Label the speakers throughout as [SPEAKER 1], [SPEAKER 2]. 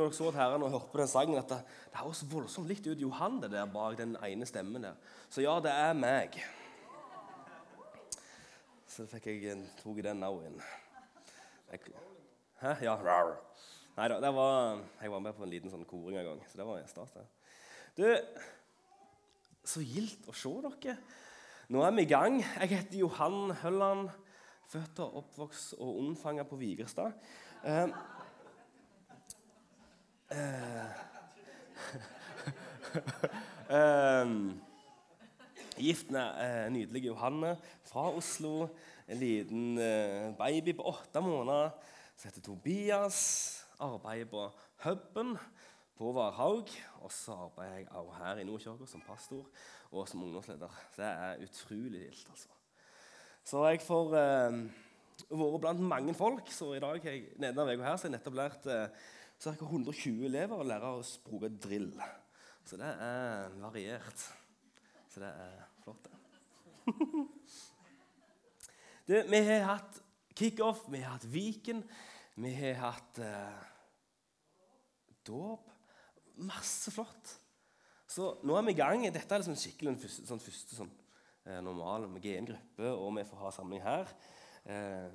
[SPEAKER 1] når dere så at herren og hørte på den sangen, at det, det høres voldsomt likt ut Johan det der bak den ene stemmen der. Så ja, det er meg. Så fikk jeg tok den òg inn. Jeg, hæ? Ja. Rar. Nei da, jeg var med på en liten sånn koring en gang. Så det var stas. Du, så gildt å se dere. Nå er vi i gang. Jeg heter Johan Hølland. Født og oppvokst og unnfanga på Vigrestad. Eh, gift med uh, nydelige Johanne fra Oslo. En liten uh, baby på åtte måneder som heter Tobias. Arbeider på Huben på Varhaug. Og så arbeider jeg også her i Nordkirka som pastor og som ungdomsleder. Så det er utrolig vilt. altså. Så jeg får uh, vært blant mange folk. Så i dag jeg, her, så jeg nettopp lært uh, ca. 120 elever og lærer å bruke drill. Så det er variert. Så det er flott, det. du, vi har hatt kickoff, vi har hatt Viken, vi har hatt eh, dåp. Masse flott. Så nå er vi i gang. Dette er liksom skikkelig den første, sånn første sånn, eh, normal med GN-gruppe, og vi får ha samling her. Eh,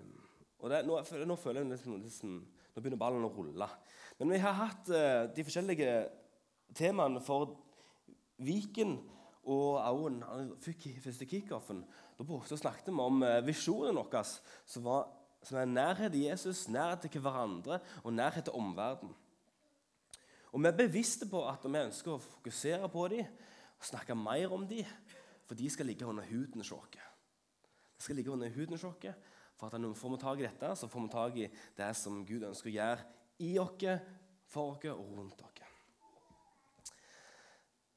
[SPEAKER 1] og det, nå, nå, føler jeg liksom, liksom, Nå begynner ballen å rulle. Men vi har hatt uh, de forskjellige temaene for Viken og også første kickoffen. Da snakket vi om uh, visjonen vår, som, som er nærhet til Jesus, nærhet til hverandre og nærhet til omverdenen. Og Vi er bevisste på at vi ønsker å fokusere på dem og snakke mer om dem, for de skal ligge under huden hos. De skal ligge under huden hos for at når vi får tak i dette, så får vi tak i det som Gud ønsker å gjøre i oss, for oss og rundt oss.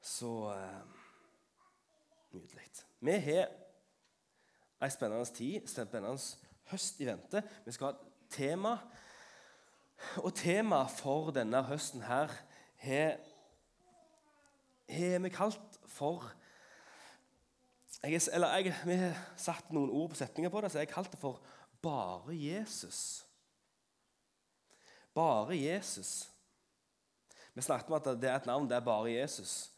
[SPEAKER 1] Så eh, nydelig. Vi har ei spennende tid, spennende høst i vente. Vi skal ha et tema. Og temaet for denne høsten her har vi kalt for jeg, eller jeg, Vi har satt noen ord på setninger på det, så jeg har kalt det for 'Bare Jesus'. Bare Jesus. Vi snakket om at det er et navn, det er bare Jesus.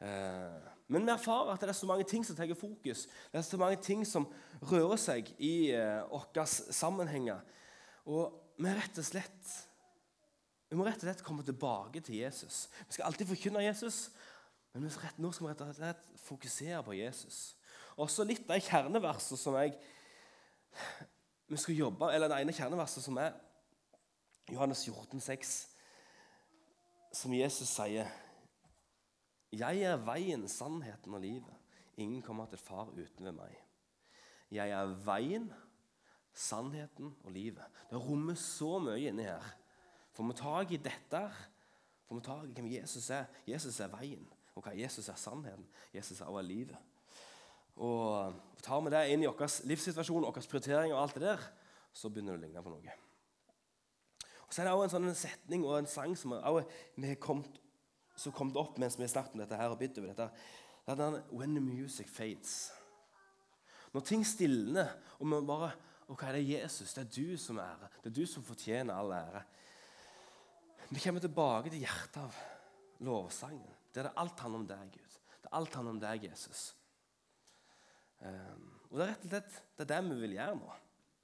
[SPEAKER 1] Eh, men vi erfarer at det er så mange ting som tar fokus. Det er så mange ting som rører seg i eh, våre sammenhenger. Og vi, rett og slett, vi må rett og slett komme tilbake til Jesus. Vi skal alltid forkynne Jesus, men nå skal vi rett og slett fokusere på Jesus. Også litt av kjerneverset som jeg vi skal jobbe, eller Det ene kjerneverset som er Johannes 14, 6, som Jesus sier 'Jeg er veien, sannheten og livet. Ingen kommer til far uten ved meg.' 'Jeg er veien, sannheten og livet.' Det rommer så mye inni her. Får vi tak i dette, får vi tak i hvem Jesus er. Jesus er veien. Ok, Jesus er sannheten. Jesus er også livet. Og Tar vi det inn i vår livssituasjon, vår prioritering og alt det der, så begynner det å ligne på noe. Så er det også en sånn setning og en sang som vi har kommet, som kom opp mens vi snakket om dette her og bitt over dette. Det er den 'When the music fades'. Når ting stilner, og vi bare Ok, det er Jesus. Det er du som er ære. Det er du som fortjener all ære. Vi kommer tilbake til hjertet av lovsangen. Det alt handler om deg, Gud. Det er alt handler om deg, Jesus. Um, og Det er rett og slett det er det vi vil gjøre nå.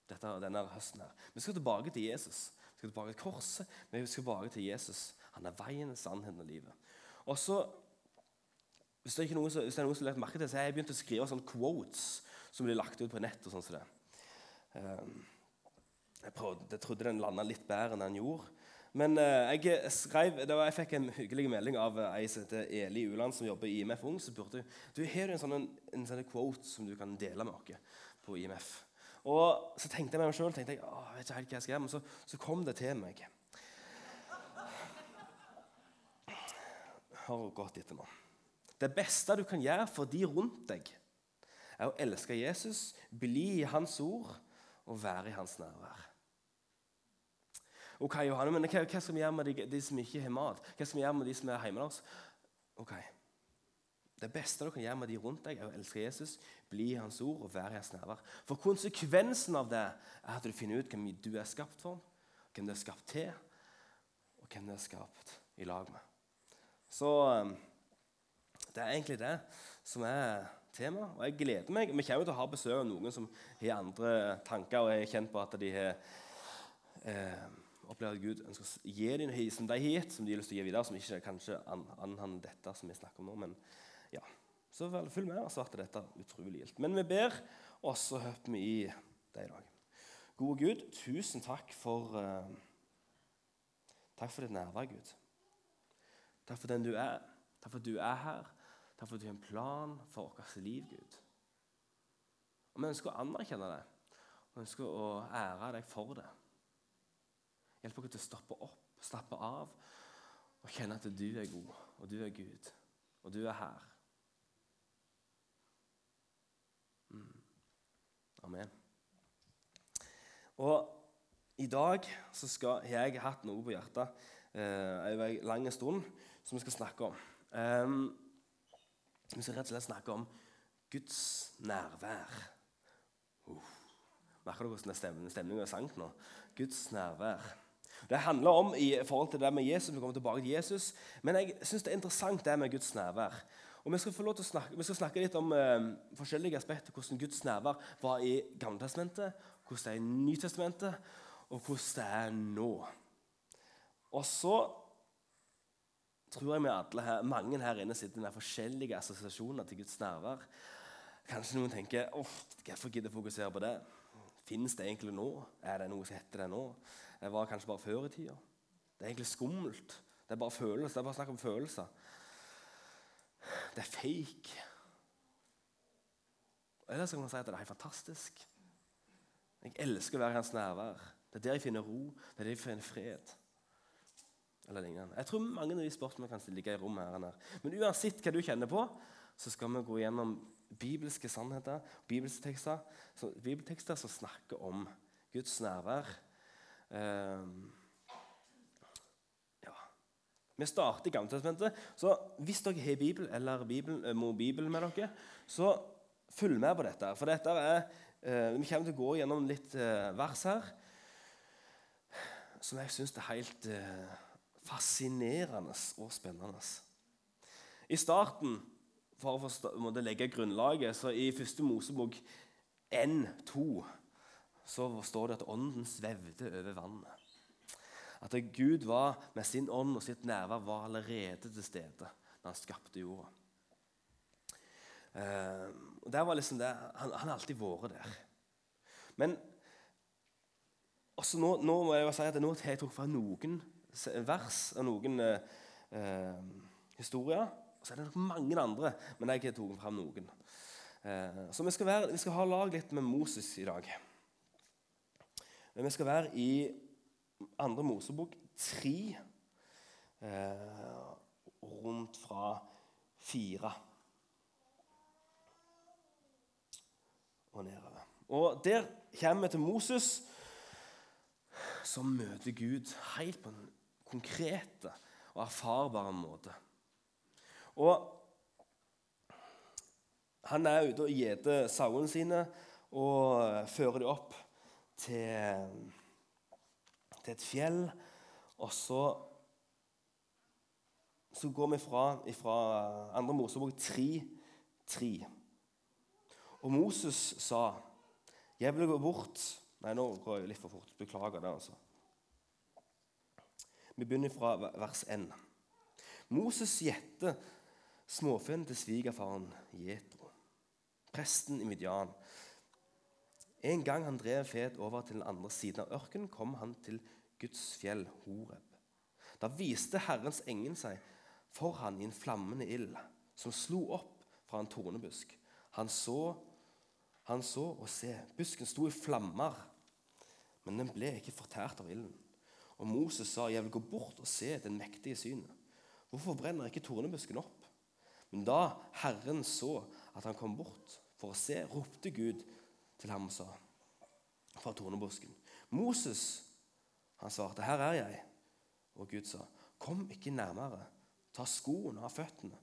[SPEAKER 1] Dette, denne høsten her. Vi skal tilbake til Jesus skal tilbake til korset, men vi skal tilbake til Jesus. Han er veien, sannheten og livet. Og så, Hvis det, er noe, hvis det er noen som lagt merke til så har jeg begynt å skrive sånne quotes som blir lagt ut på nett. og sånn som det. Um, jeg, prøvde, jeg, trodde den landa litt bedre enn den gjorde. Men uh, jeg, skrev, var, jeg fikk en hyggelig melding av uh, ei som heter Eli Uland, som jobber i IMF Ung. som spurte du har en sånn, en sånn quote som du kan dele med oss på IMF. Og så tenkte jeg meg selv, tenkte jeg, jeg vet ikke helt hva jeg skal gjøre, men så, så kom det til meg. Hør godt etter nå. Det beste du kan gjøre for de rundt deg, er å elske Jesus, bli i Hans ord og være i Hans nærvær. Ok, Johanne, men hva, skal vi gjøre med de, de, som ikke har mat? Hva skal vi gjøre med de som er hjemme hos oss? Ok, det beste du kan gjøre med de rundt deg, er å elske Jesus, bli i hans ord og være i hans nærvær. For konsekvensen av det er at du finner ut hvem du er skapt for, hvem du er skapt til, og hvem du er skapt i lag med. Så um, det er egentlig det som er temaet. Og jeg gleder meg. Vi kommer til å ha besøk av noen som har andre tanker og er kjent på at de har eh, opplevd at Gud ønsker å gi dem noe som de har gitt, som de har lyst til å gi videre, som ikke kanskje anhandler dette som vi snakker om nå. Men ja, så følg med, så ble dette utrolig gildt. Men vi ber, og så hopper vi i det i dag. Gode Gud, tusen takk for uh, Takk for ditt nærvær, Gud. Takk for den du er. Takk for at du er her. Takk for at du har en plan for vårt liv, Gud. Og Vi ønsker å anerkjenne det. Vi ønsker å ære deg for det. Hjelp oss til å stoppe opp, slappe av og kjenne at du er god, og du er Gud, og du er her. Amen. Og i dag så skal jeg hatt noe på hjertet eh, en lang stund som vi skal snakke om. Um, vi skal rett og slett snakke om Guds nærvær. Uh. Merker du hvordan stemningen er sank nå? Guds nærvær. Det handler om i forhold til det med Jesus. Vi kommer tilbake til Jesus. Men jeg syns det er interessant det med Guds nærvær. Og Vi skal få lov til å snakke, vi skal snakke litt om eh, forskjellige aspekter. Hvordan Guds nærvær var i Gamletestamentet, hvordan det er i Nytestamentet, og hvordan det er nå. Og så tror jeg vi alle her, mange her inne sitter med forskjellige assosiasjoner til Guds nærvær. Kanskje noen tenker åh, hvorfor gidder jeg fokusere på det? Fins det egentlig nå? Er det noe som heter det nå? Det var kanskje bare før i tida. Det er egentlig skummelt. Det er bare følelser. Det er bare snakk om følelser. Det er fake. Eller så kan man si at det er helt fantastisk. Jeg elsker å være i hans nærvær. Det er der jeg finner ro. Det er der jeg finner fred. Eller lignende. Jeg tror mange av de spørsmålene kan ligge i rommet. her. Men uansett hva du kjenner på, så skal vi gå gjennom bibelske sannheter, bibeltekster, bibeltekster som snakker om Guds nærvær. Um. Vi starter i Gammeltestamentet. Så hvis dere har Bibel eller Bibel, eh, må Bibelen med dere, så følg med på dette. For dette er, eh, Vi kommer til å gå gjennom litt eh, vers her som jeg syns er helt eh, fascinerende og spennende. I starten for å legge grunnlaget. Så I første Mosebok N2 så står det at ånden svevde over vannet. At Gud var med sin ånd og sitt nærvær var allerede til stede da han skapte jorda. Eh, og der var liksom det, Han har alltid vært der. Men også nå, nå, må jeg jo si at nå har jeg tok fra noen vers og noen eh, historier. Og så er det nok mange andre, men jeg har tatt fram noen. Eh, så vi skal, være, vi skal ha lag litt med Moses i dag. Vi skal være i andre Mosebok 3, eh, rundt fra 4 og nedover. Og Der kommer vi til Moses, som møter Gud helt på en konkret og erfarbar måte. Og han er ute og gjeter sauene sine og fører dem opp til, til et fjell. Og så, så går vi fra, fra andre Mosebok 3.3. Og Moses sa, 'Jeg vil gå bort' Nei, nå går jeg litt for fort. Beklager det, altså. Vi begynner fra vers 1. Moses gjette småfen til svigerfaren Jetro, presten i Midian. En gang han drev fet over til den andre siden av ørkenen, kom han til Guds fjell Horeb. Da viste Herrens engel seg for han i en flammende ild, som slo opp fra en tornebusk. Han så, han så og se, busken sto i flammer, men den ble ikke fortært av ilden. Og Moses sa, 'Jeg vil gå bort og se den mektige synet.' Hvorfor brenner ikke tornebusken opp? Men da Herren så at han kom bort for å se, ropte Gud til ham og sa fra tornebusken. Moses, han svarte, 'Her er jeg.' Og Gud sa, 'Kom ikke nærmere. Ta skoene av føttene,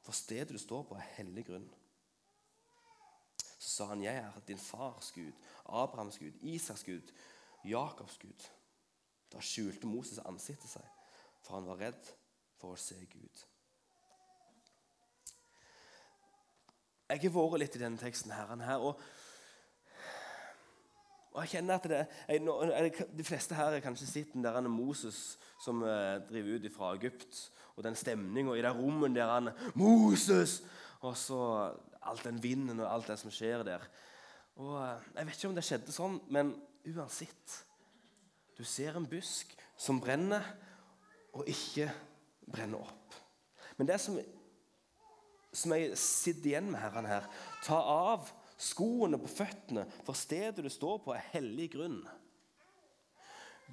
[SPEAKER 1] for stedet du står på, er hellig grunn.' Så sa han, 'Jeg er din fars Gud, Abrahams Gud, Isaks Gud, Jakobs Gud.' Da skjulte Moses ansiktet seg, for han var redd for å se Gud. Jeg har vært litt i denne teksten her, og, og jeg kjenner at det, jeg, De fleste her har kanskje sett den der Moses som uh, driver ut fra Egypt, og den stemninga i det rommet der han Moses! Og så all den vinden og alt det som skjer der. Og uh, Jeg vet ikke om det skjedde sånn, men uansett Du ser en busk som brenner, og ikke brenner opp. Men det som som jeg sitter igjen med herren her. Ta av skoene på føttene, for stedet du står på, er hellig grunn.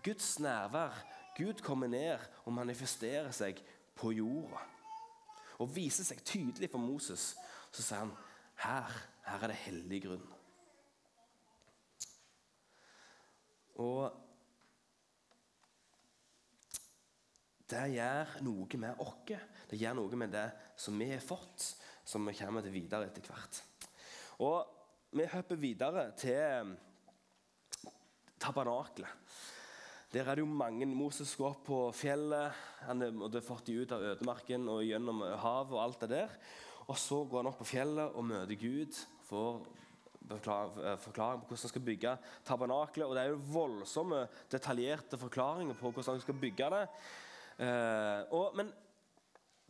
[SPEAKER 1] Guds nærvær, Gud kommer ned og manifesterer seg på jorda. Og viser seg tydelig for Moses. Så sier han her, her er det hellig grunn. Og det gjør noe med oss. Det gjør noe med det som vi har fått, som vi kommer til videre etter hvert. Og Vi hopper videre til tabernakelet. Der er det jo mange Moses går opp på fjellet. Han fått de ut av ødemarken og gjennom havet og alt det der. Og så går han opp på fjellet og møter Gud. for forklaring på hvordan han skal bygge tabernakelet. Og det er jo voldsomme, detaljerte forklaringer på hvordan han skal bygge det. Eh, og, men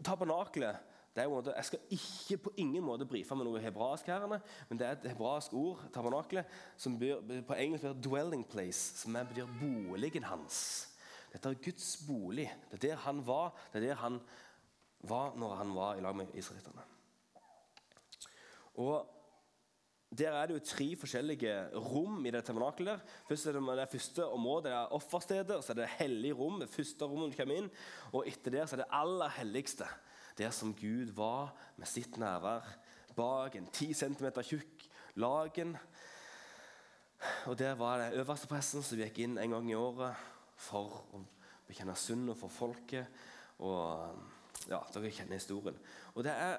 [SPEAKER 1] er jo måte, Jeg skal ikke på ingen måte brife med noe hebraisk, her, men det er et hebraisk ord, tabernaklet, som byr, på engelsk betyr 'dwelling place', som betyr boligen hans. Dette er Guds bolig. Det er der han var. Det er der han var når han var i lag med israelittene. Og der er det jo tre forskjellige rom i det tabernaklet. Først er det, det første området det er offerstedet, så er det hellig rom. det første rommet du kommer inn, Og etter det så er det aller helligste. Der som Gud var med sitt nærvær. Bak en 10 cm tjukk lagen. Og Der var det øverstepresten som gikk inn en gang i året for å bekjenne synd for folket. Og ja, Dere kjenner historien. Og Det er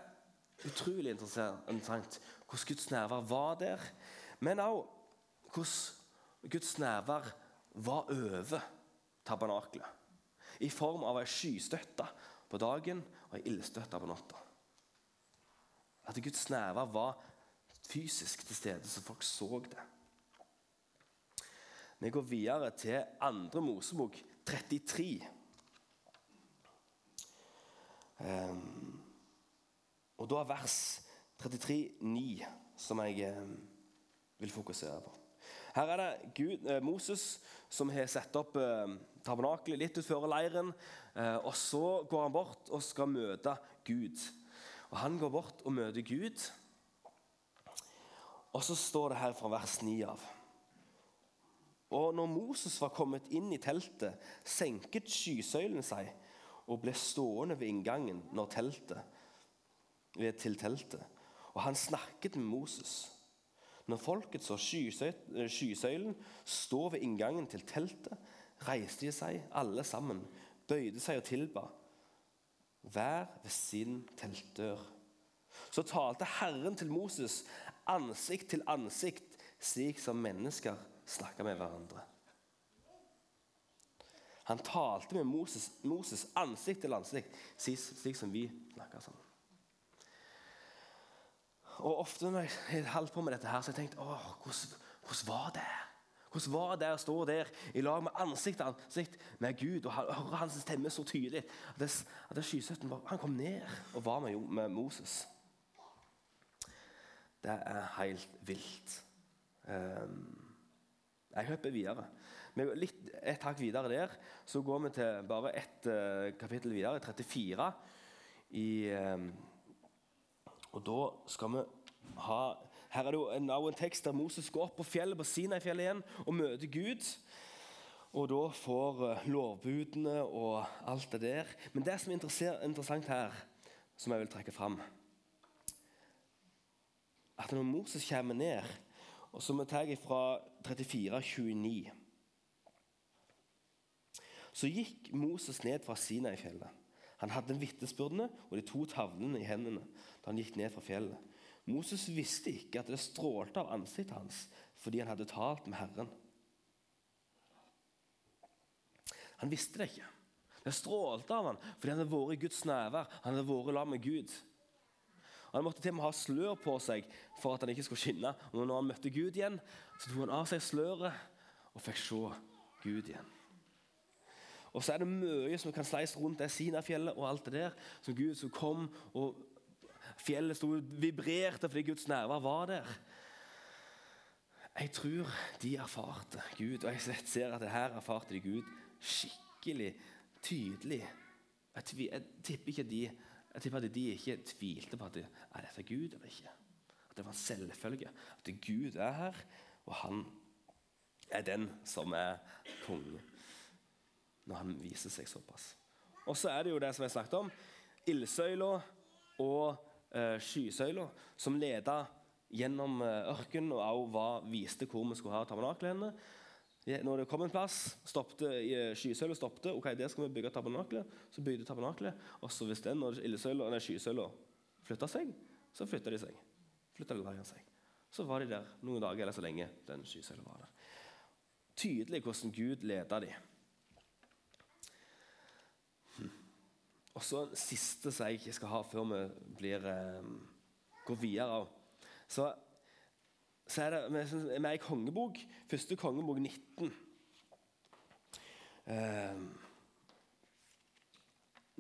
[SPEAKER 1] utrolig interessant hvordan Guds nærvær var der, men òg hvordan Guds nærvær var over tabernaklet. I form av ei skystøtte på dagen og ei ildstøtte på natta. At Guds nærvær var fysisk til stede, så folk så det. Vi går videre til andre Mosebok 33. Um, og da er vers 33, 9, som jeg um, vil fokusere på. Her er det Gud, eh, Moses som har satt opp eh, tabernakelet litt utenfor leiren. Eh, og Så går han bort og skal møte Gud. Og Han går bort og møter Gud. Og så står det her fra vers 9 av. Og når Moses var kommet inn i teltet, senket skysøylen seg og ble stående ved inngangen teltet, ved til teltet og han snakket med Moses. Når folket så skysøylen stå ved inngangen til teltet, reiste de seg alle sammen, bøyde seg og tilba, hver ved sin teltdør. Så talte Herren til Moses ansikt til ansikt, slik som mennesker snakker med hverandre. Han talte med Moses, Moses ansikt til ansikt, slik som vi snakker sammen. Og ofte når jeg holdt på med dette, her, så har jeg tenkt åh, hvordan, hvordan var det? Hvordan var det å stå der i lag med ansikt til ansikt med Gud og høre hans stemme så tydelig? At, det, at det skysøtten han kom ned og var med, med Moses. Det er helt vilt. Um, jeg hopper videre. Litt, et hakk videre der så går vi til bare ett uh, kapittel videre, 34. i... Um, og da skal vi ha Her er det jo en, en tekst der Moses går opp på fjellet på Sinai-fjellet igjen og møter Gud. Og da får uh, lovbudene og alt det der. Men det som er interessant her, som jeg vil trekke fram At når Moses kommer ned, og som vi tar fra 34,29 Så gikk Moses ned fra Sinai-fjellet. Han hadde vitnesbyrdene og de to tavlene i hendene da han gikk ned fra fjellet. Moses visste ikke at det strålte av ansiktet hans fordi han hadde talt med Herren. Han visste det ikke. Det strålte av han, fordi han hadde vært i Guds nærvær. Han hadde vært sammen med Gud. Han måtte til og med ha slør på seg for at han ikke skulle skinne. Og når han møtte Gud igjen, så tok han av seg sløret og fikk se Gud igjen. Og så er det mye som kan sleise rundt det Sinafjellet og alt det der. Som Gud som kom, og fjellet sto vibrerte fordi Guds nærvær var der. Jeg tror de erfarte Gud, og jeg ser at det her erfarte de Gud skikkelig tydelig. Jeg, jeg tipper ikke de jeg tipper at de ikke tvilte på at det, er dette Gud eller ikke. At det var en selvfølge. At Gud er her, og han er den som er konge. Når han viser seg såpass. Og så er det jo det som jeg snakket om. Ildsøyla og eh, skysøyla som leda gjennom eh, ørkenen og også viste hvor vi skulle ha tabernaklene. Når det kom en plass, stoppte, skysøyla stoppet, ok, der skal vi bygge tabernaklet. Så bygde tabernaklet. Og så hvis den når skysøyla flytta seg, så flytta de seg. Flytta de seg. Så var de der noen dager eller så lenge den skysøyla var der. Tydelig hvordan Gud leda dem. Og så siste som jeg ikke skal ha før vi blir, eh, går videre. Så så er det vi er i kongebok, første kongebok 19. Eh,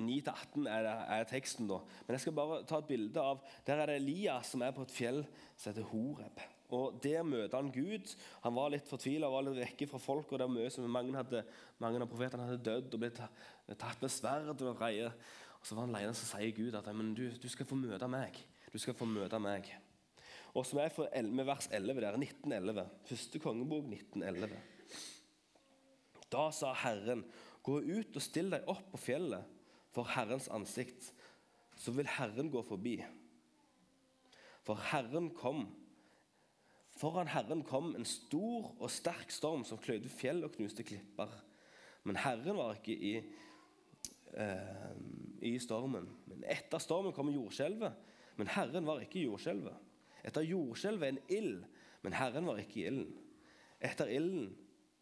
[SPEAKER 1] 9-18 er, er, teksten, da. Men jeg skal bare ta et bilde av Der er det Elias som er på et fjell som heter Horeb. Og Der møter han Gud. Han var litt fortvila var litt vekke fra folk. og det var mye som Mange, hadde, mange av profetene hadde dødd og blitt tatt med sverd. Og reier Og Så var han alene, så sier Gud at du, du skal få møte meg. Du skal få møte meg og som er fra med vers 11 der, 1911. Første kongebok, 1911. Da sa Herren, gå ut og still deg opp på fjellet for Herrens ansikt, så vil Herren gå forbi. For Herren kom. Foran Herren kom en stor og sterk storm som kløyde fjell og knuste klipper. Men Herren var ikke i, eh, i stormen. Men etter stormen kom jordskjelvet. Men Herren var ikke i jordskjelvet. Etter jordskjelvet en ild, men Herren var ikke i ilden. Etter ilden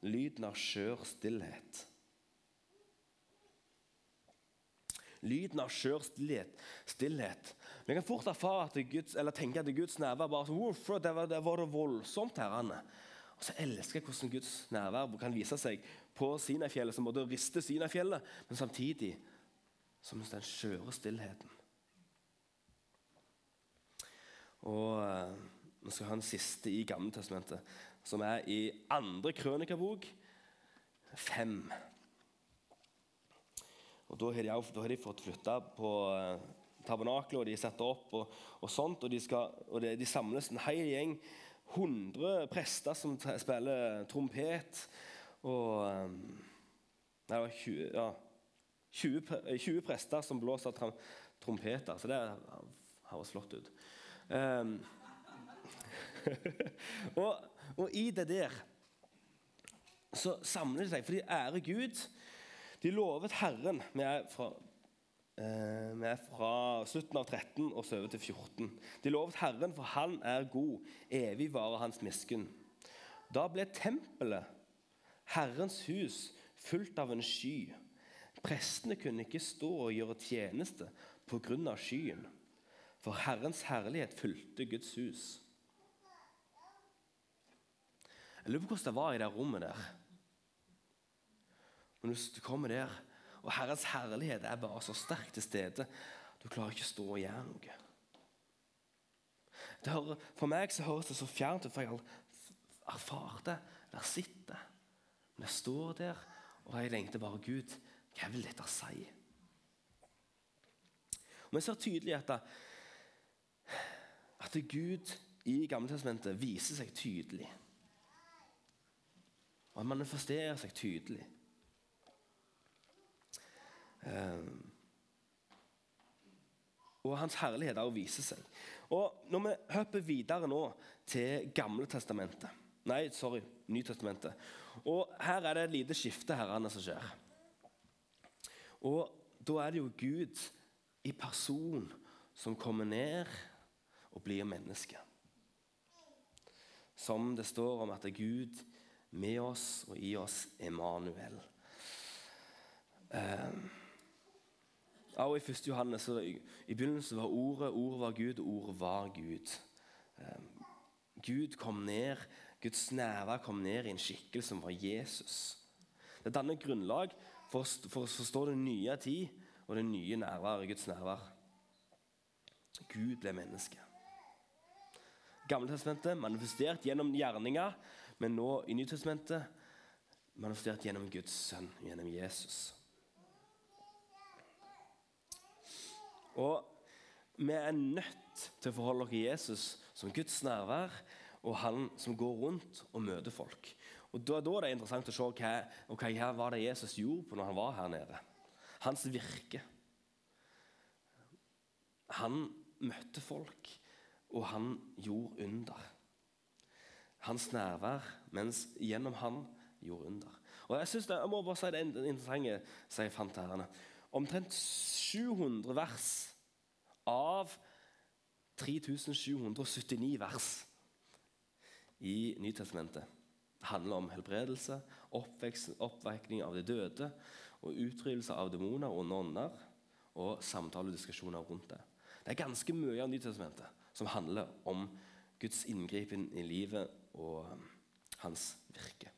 [SPEAKER 1] lyden av skjør stillhet. Lyden av skjør stillhet. Stillhet. Vi kan fort erfare at Guds, eller tenke at Guds nærvær bare så, det, var, det var det voldsomt. Herrene. Og så elsker jeg hvordan Guds nærvær kan vise seg på Sinafjellet, som både rister Sinafjellet, men samtidig som den skjøre stillheten. Og uh, Vi skal ha en siste i Gammeltestamentet, som er i andre krønikabok, fem. Og Da har de, da har de fått flytta på uh, tabernaklet, og de setter opp og, og sånt. Og, de, skal, og det, de samles en hel gjeng. 100 prester som spiller trompet. Og um, det var 20, ja, 20, 20 prester som blåser trompeter. Så det høres flott ut. Um, og, og, i det der så samler de seg, for de ærer Gud. De lovet Herren. Vi er fra, eh, vi er fra slutten av 13 og så over til 14. De lovet Herren, for Han er god. Evig varer Hans miskunn. Da ble tempelet, Herrens hus, fullt av en sky. Prestene kunne ikke stå og gjøre tjeneste pga. skyen for Herrens herlighet fulgte Guds hus. Jeg lurer på hvordan det var i det rommet der. Når du kommer der, og Herrens herlighet er bare så sterk til stede du klarer ikke å stå og gjøre noe. Hører, for meg så høres det så fjernt ut, for jeg har erfart det. Der sitter Men jeg står der, og jeg lengter bare Gud, hva vil dette si? Og Vi ser tydelig at at Gud i Gammeltestamentet viser seg tydelig. Og han manifesterer seg tydelig. Um, og hans herlighet er å vise seg. Og Når vi hopper videre nå til Gamle testamentet Nei, sorry, Nytestamentet. Og Her er det et lite skifte herrene som skjer. Og Da er det jo Gud i person som kommer ned og blir menneske. Som det står om at det er Gud med oss og i oss Emanuel. Eh, og I 1. Johannes så i, i begynnelsen var Ordet, Ordet var Gud, og Ordet var Gud. Eh, Gud kom ned, Guds nærvær kom ned i en skikkelse som var Jesus. Det danner grunnlag for, for å forstå den nye tid og det nye nærværet, Guds nærvær. Gud ble menneske. Gammeltestamentet manifestert gjennom gjerninger, men nå i Nytestamentet manifestert gjennom Guds sønn, gjennom Jesus. Og vi er nødt til å forholde oss til Jesus som Guds nærvær, og han som går rundt og møter folk. Og Da, da er det interessant å se hva, og hva var det Jesus gjorde på når han var her nede. Hans virke. Han møtte folk, og han gjorde under. Hans nærvær mens gjennom han gjorde under. Og Jeg synes det, jeg må bare si det interessante som jeg fant her. Omtrent 700 vers av 3779 vers i Nytestamentet handler om helbredelse, oppvekning av de døde og utryddelse av demoner og nonner og samtalediskusjoner rundt det. Det er ganske mye av Nytestamentet som handler om Guds inngripen i livet og um, hans virke.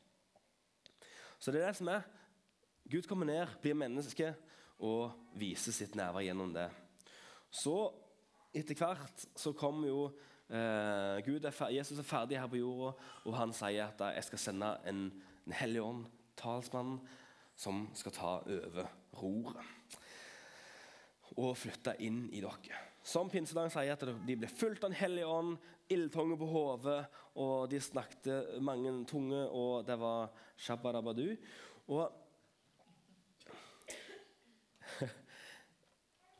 [SPEAKER 1] Så det er det som er. Gud kommer ned, blir menneske og viser sitt nærvær gjennom det. Så etter hvert så kommer jo eh, Gud er Jesus er ferdig her på jorda, og han sier at jeg skal sende en, en hellig ånd, talsmannen, som skal ta over roret og flytte inn i dere. Som pinsedagen sier, at de ble fulgt av Den hellige ånd, ildtunge på hodet, og de snakket mange tunger, og det var shabadabadu. Og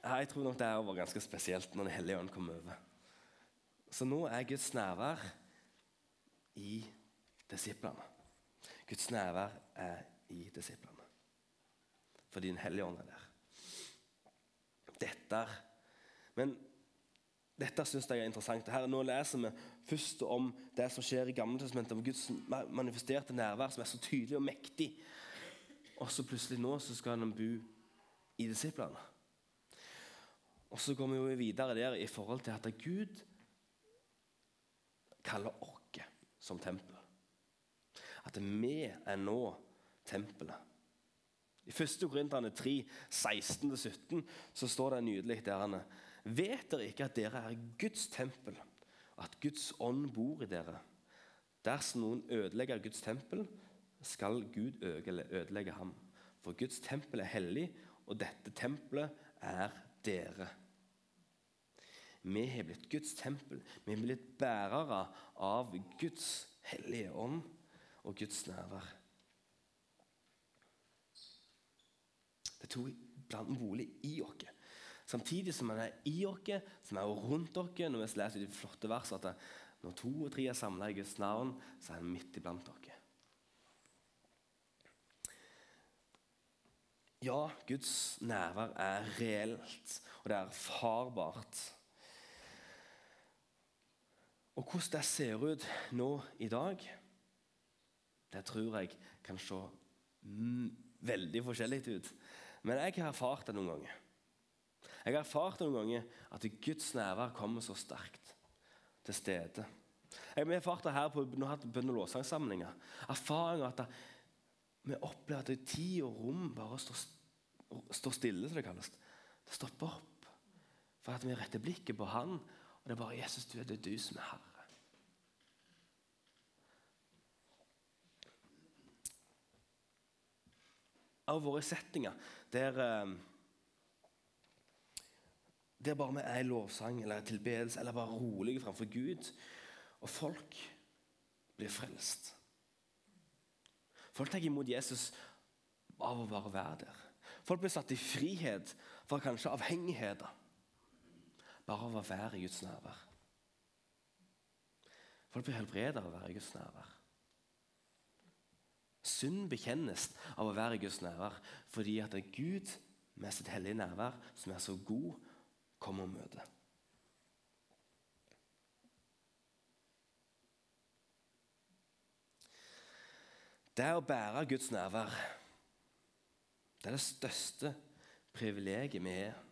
[SPEAKER 1] Jeg tror nok det var ganske spesielt når Den hellige ånd kom over. Så nå er Guds nærvær i disiplene. Guds nærvær er i disiplene. Fordi Den hellige ånd er der. Dette Men dette syns jeg er interessant. Her, nå leser vi først om det som skjer i Gammeltestamentet, om Guds manifesterte nærvær, som er så tydelig og mektig. Og så plutselig nå så skal han bo i disiplene. Og så går vi videre der i forhold til at Gud kaller oss som tempel. At vi er nå tempelet. I 1. Korinterne 3, 16-17 så står det nydelig der Vet dere ikke at dere er Guds tempel, at Guds ånd bor i dere? Dersom noen ødelegger Guds tempel, skal Gud ødelegge ham. For Guds tempel er hellig, og dette tempelet er dere. Vi har blitt Guds tempel. Vi har blitt bærere av Guds hellige ånd og Guds nærvær. Det tok blant bolig i oss. Samtidig som han er i oss, som er rundt oss. Når vi leser de flotte versene at når to og tre er samla i Guds navn, så er han midt iblant oss. Ja, Guds nærvær er reelt, og det er erfarbart. Og hvordan det ser ut nå i dag, det tror jeg kan se veldig forskjellig ut. Men jeg har erfart det noen ganger. Jeg har erfart det noen ganger at Guds nærvær kommer så sterkt til stede. Jeg har erfart det her på når jeg bønn- og lovsangssamlinger. Erfaringer at vi opplever at tid og rom bare står, står stille, som det kalles. Det stopper opp. For at vi retter blikket på Han, og det er bare 'Jesus, du er det du som er Herre'. Av våre settinger der eh, der bare vi er i lovsang eller tilbedelse eller bare rolige framfor Gud, og folk blir frelst. Folk tar imot Jesus av å bare være der. Folk blir satt i frihet fra kanskje avhengigheter bare av å være i Guds nærvær. Folk blir helbredet av å være i Guds nærvær. Synd bekjennes av å være i Guds nærvær fordi at det er Gud med sitt hellige nærvær som er så god kommer og møte. Det å bære Guds nærvær, Det er det største privilegiet vi har.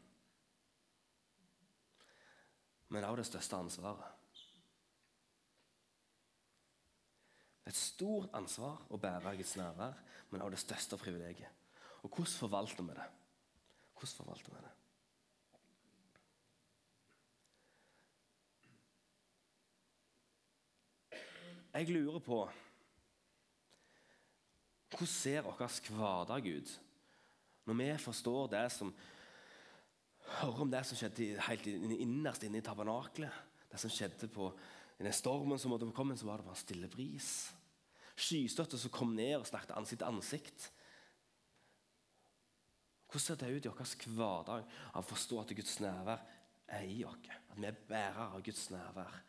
[SPEAKER 1] Men også det største ansvaret. Et stort ansvar å bære Guds nærvær, men også det største privilegiet. Og hvordan forvalter vi det? Hvordan forvalter vi det? Jeg lurer på Hvordan ser vår hverdag ut når vi forstår det som hører om det som skjedde helt innerst inne i tabernaklet? Det som skjedde på den stormen som måtte komme, så var det bare en stille bris. Skystøtte som kom ned og snakket ansikt til ansikt. Hvordan ser det ut i vår hverdag av å forstå at Guds nærvær er i oss? At vi er bærere av Guds nærvær?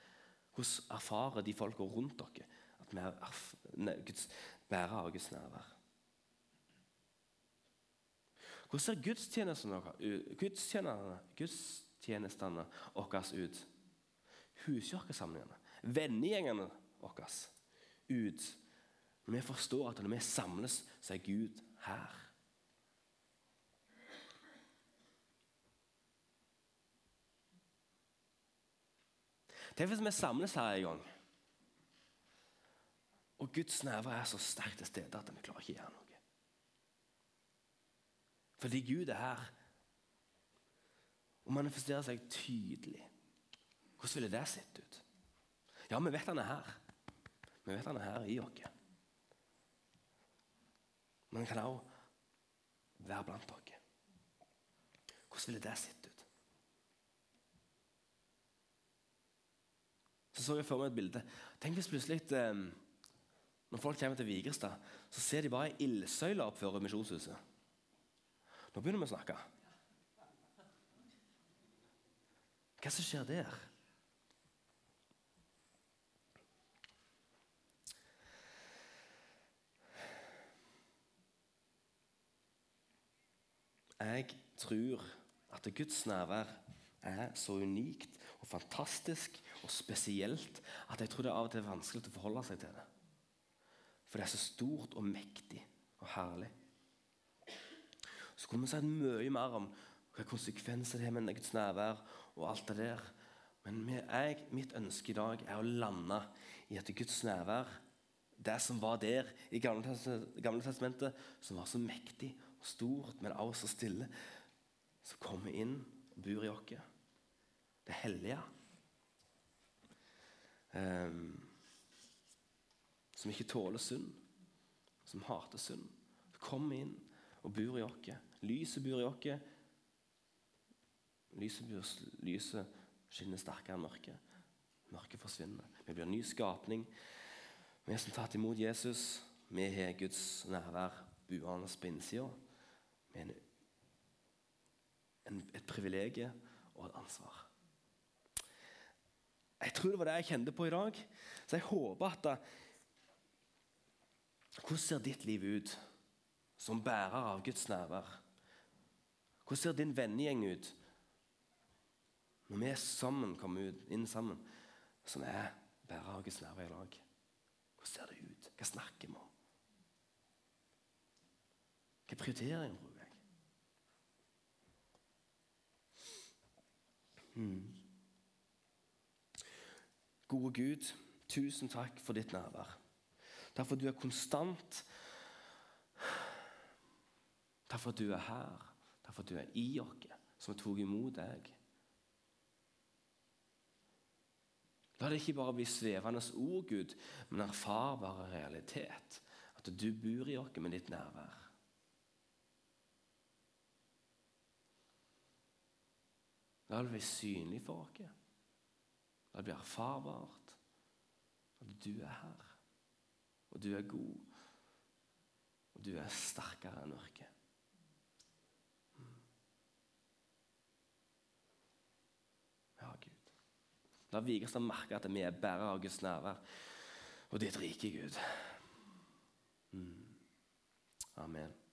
[SPEAKER 1] Hvordan erfarer de folka rundt dere at vi er Guds, bærere av Guds nærvær? Hvordan ser gudstjenestene, gudstjenestene, gudstjenestene våre ut? Huskirkesamlingene, vennegjengene våre ut. Vi forstår at når vi samles, så er Gud her. Tenk hvis vi samles her en gang, og Guds nerver er så sterkt til stede at vi klarer ikke å gjøre noe. Fordi Gud er her og manifesterer seg tydelig. Hvordan ville det sett ut? Ja, vi vet han er her. Vi vet han er her i oss. Men han kan også være blant dere. Hvordan ville det sett ut? Så så jeg for meg et bilde. Tenk hvis plutselig eh, Når folk kommer til Vigrestad, så ser de bare ei ildsøyle oppføre misjonshuset. Nå begynner vi å snakke. Hva som skjer der? Jeg tror at Guds nærvær er så unikt og fantastisk og spesielt at jeg tror det av og til er vanskelig å forholde seg til det. For det er så stort og mektig og herlig. Så kunne vi sagt mye mer om hva konsekvenser det har med Guds nærvær og alt det der. Men jeg, mitt ønske i dag er å lande i at Guds nærvær, det som var der i Gamle testamentet, som var så mektig og stort, men også så stille, som kommer inn og bor i oss. Det hellige um, som ikke tåler synd, som hater synd. Kom inn og bor i oss. Lyset bor i oss. Lyset, lyset skinner sterkere enn mørket. Mørket forsvinner. Vi blir en ny skapning. Vi som tatt imot Jesus, vi har Guds nærvær buende på innsida. Med et privilegium og et ansvar. Jeg tror det var det jeg kjente på i dag. Så jeg håper at da, Hvordan ser ditt liv ut som bærer av Guds nærvær? Hvordan ser din vennegjeng ut når vi sammen kommer ut, inn sammen, som er bærer av Guds nærvær i lag? Hvordan ser det ut? Hva snakker vi om? Hvilke prioriteringer bruker jeg? Hmm. Gode Gud, tusen takk for ditt nærvær. Derfor du er konstant. Takk for at du er her. Takk for at du er i oss, som tok imot deg. La det ikke bare bli svevende ord, Gud, men erfarbare realitet. At du bor i oss med ditt nærvær. La det bli synlig for oss. La det bli erfarbart at du er her, og du er god, og du er sterkere enn mørket. Ja, Gud. La Vigerstad merke at vi er bærere av Guds nærvær og ditt rike, Gud. Mm. Amen.